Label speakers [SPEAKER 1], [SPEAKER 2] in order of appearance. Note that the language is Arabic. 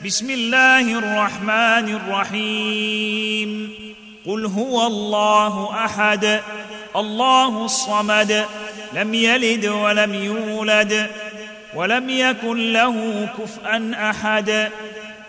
[SPEAKER 1] بسم الله الرحمن الرحيم. قل هو الله أحد الله الصمد لم يلد ولم يولد ولم يكن له كفءا أحد.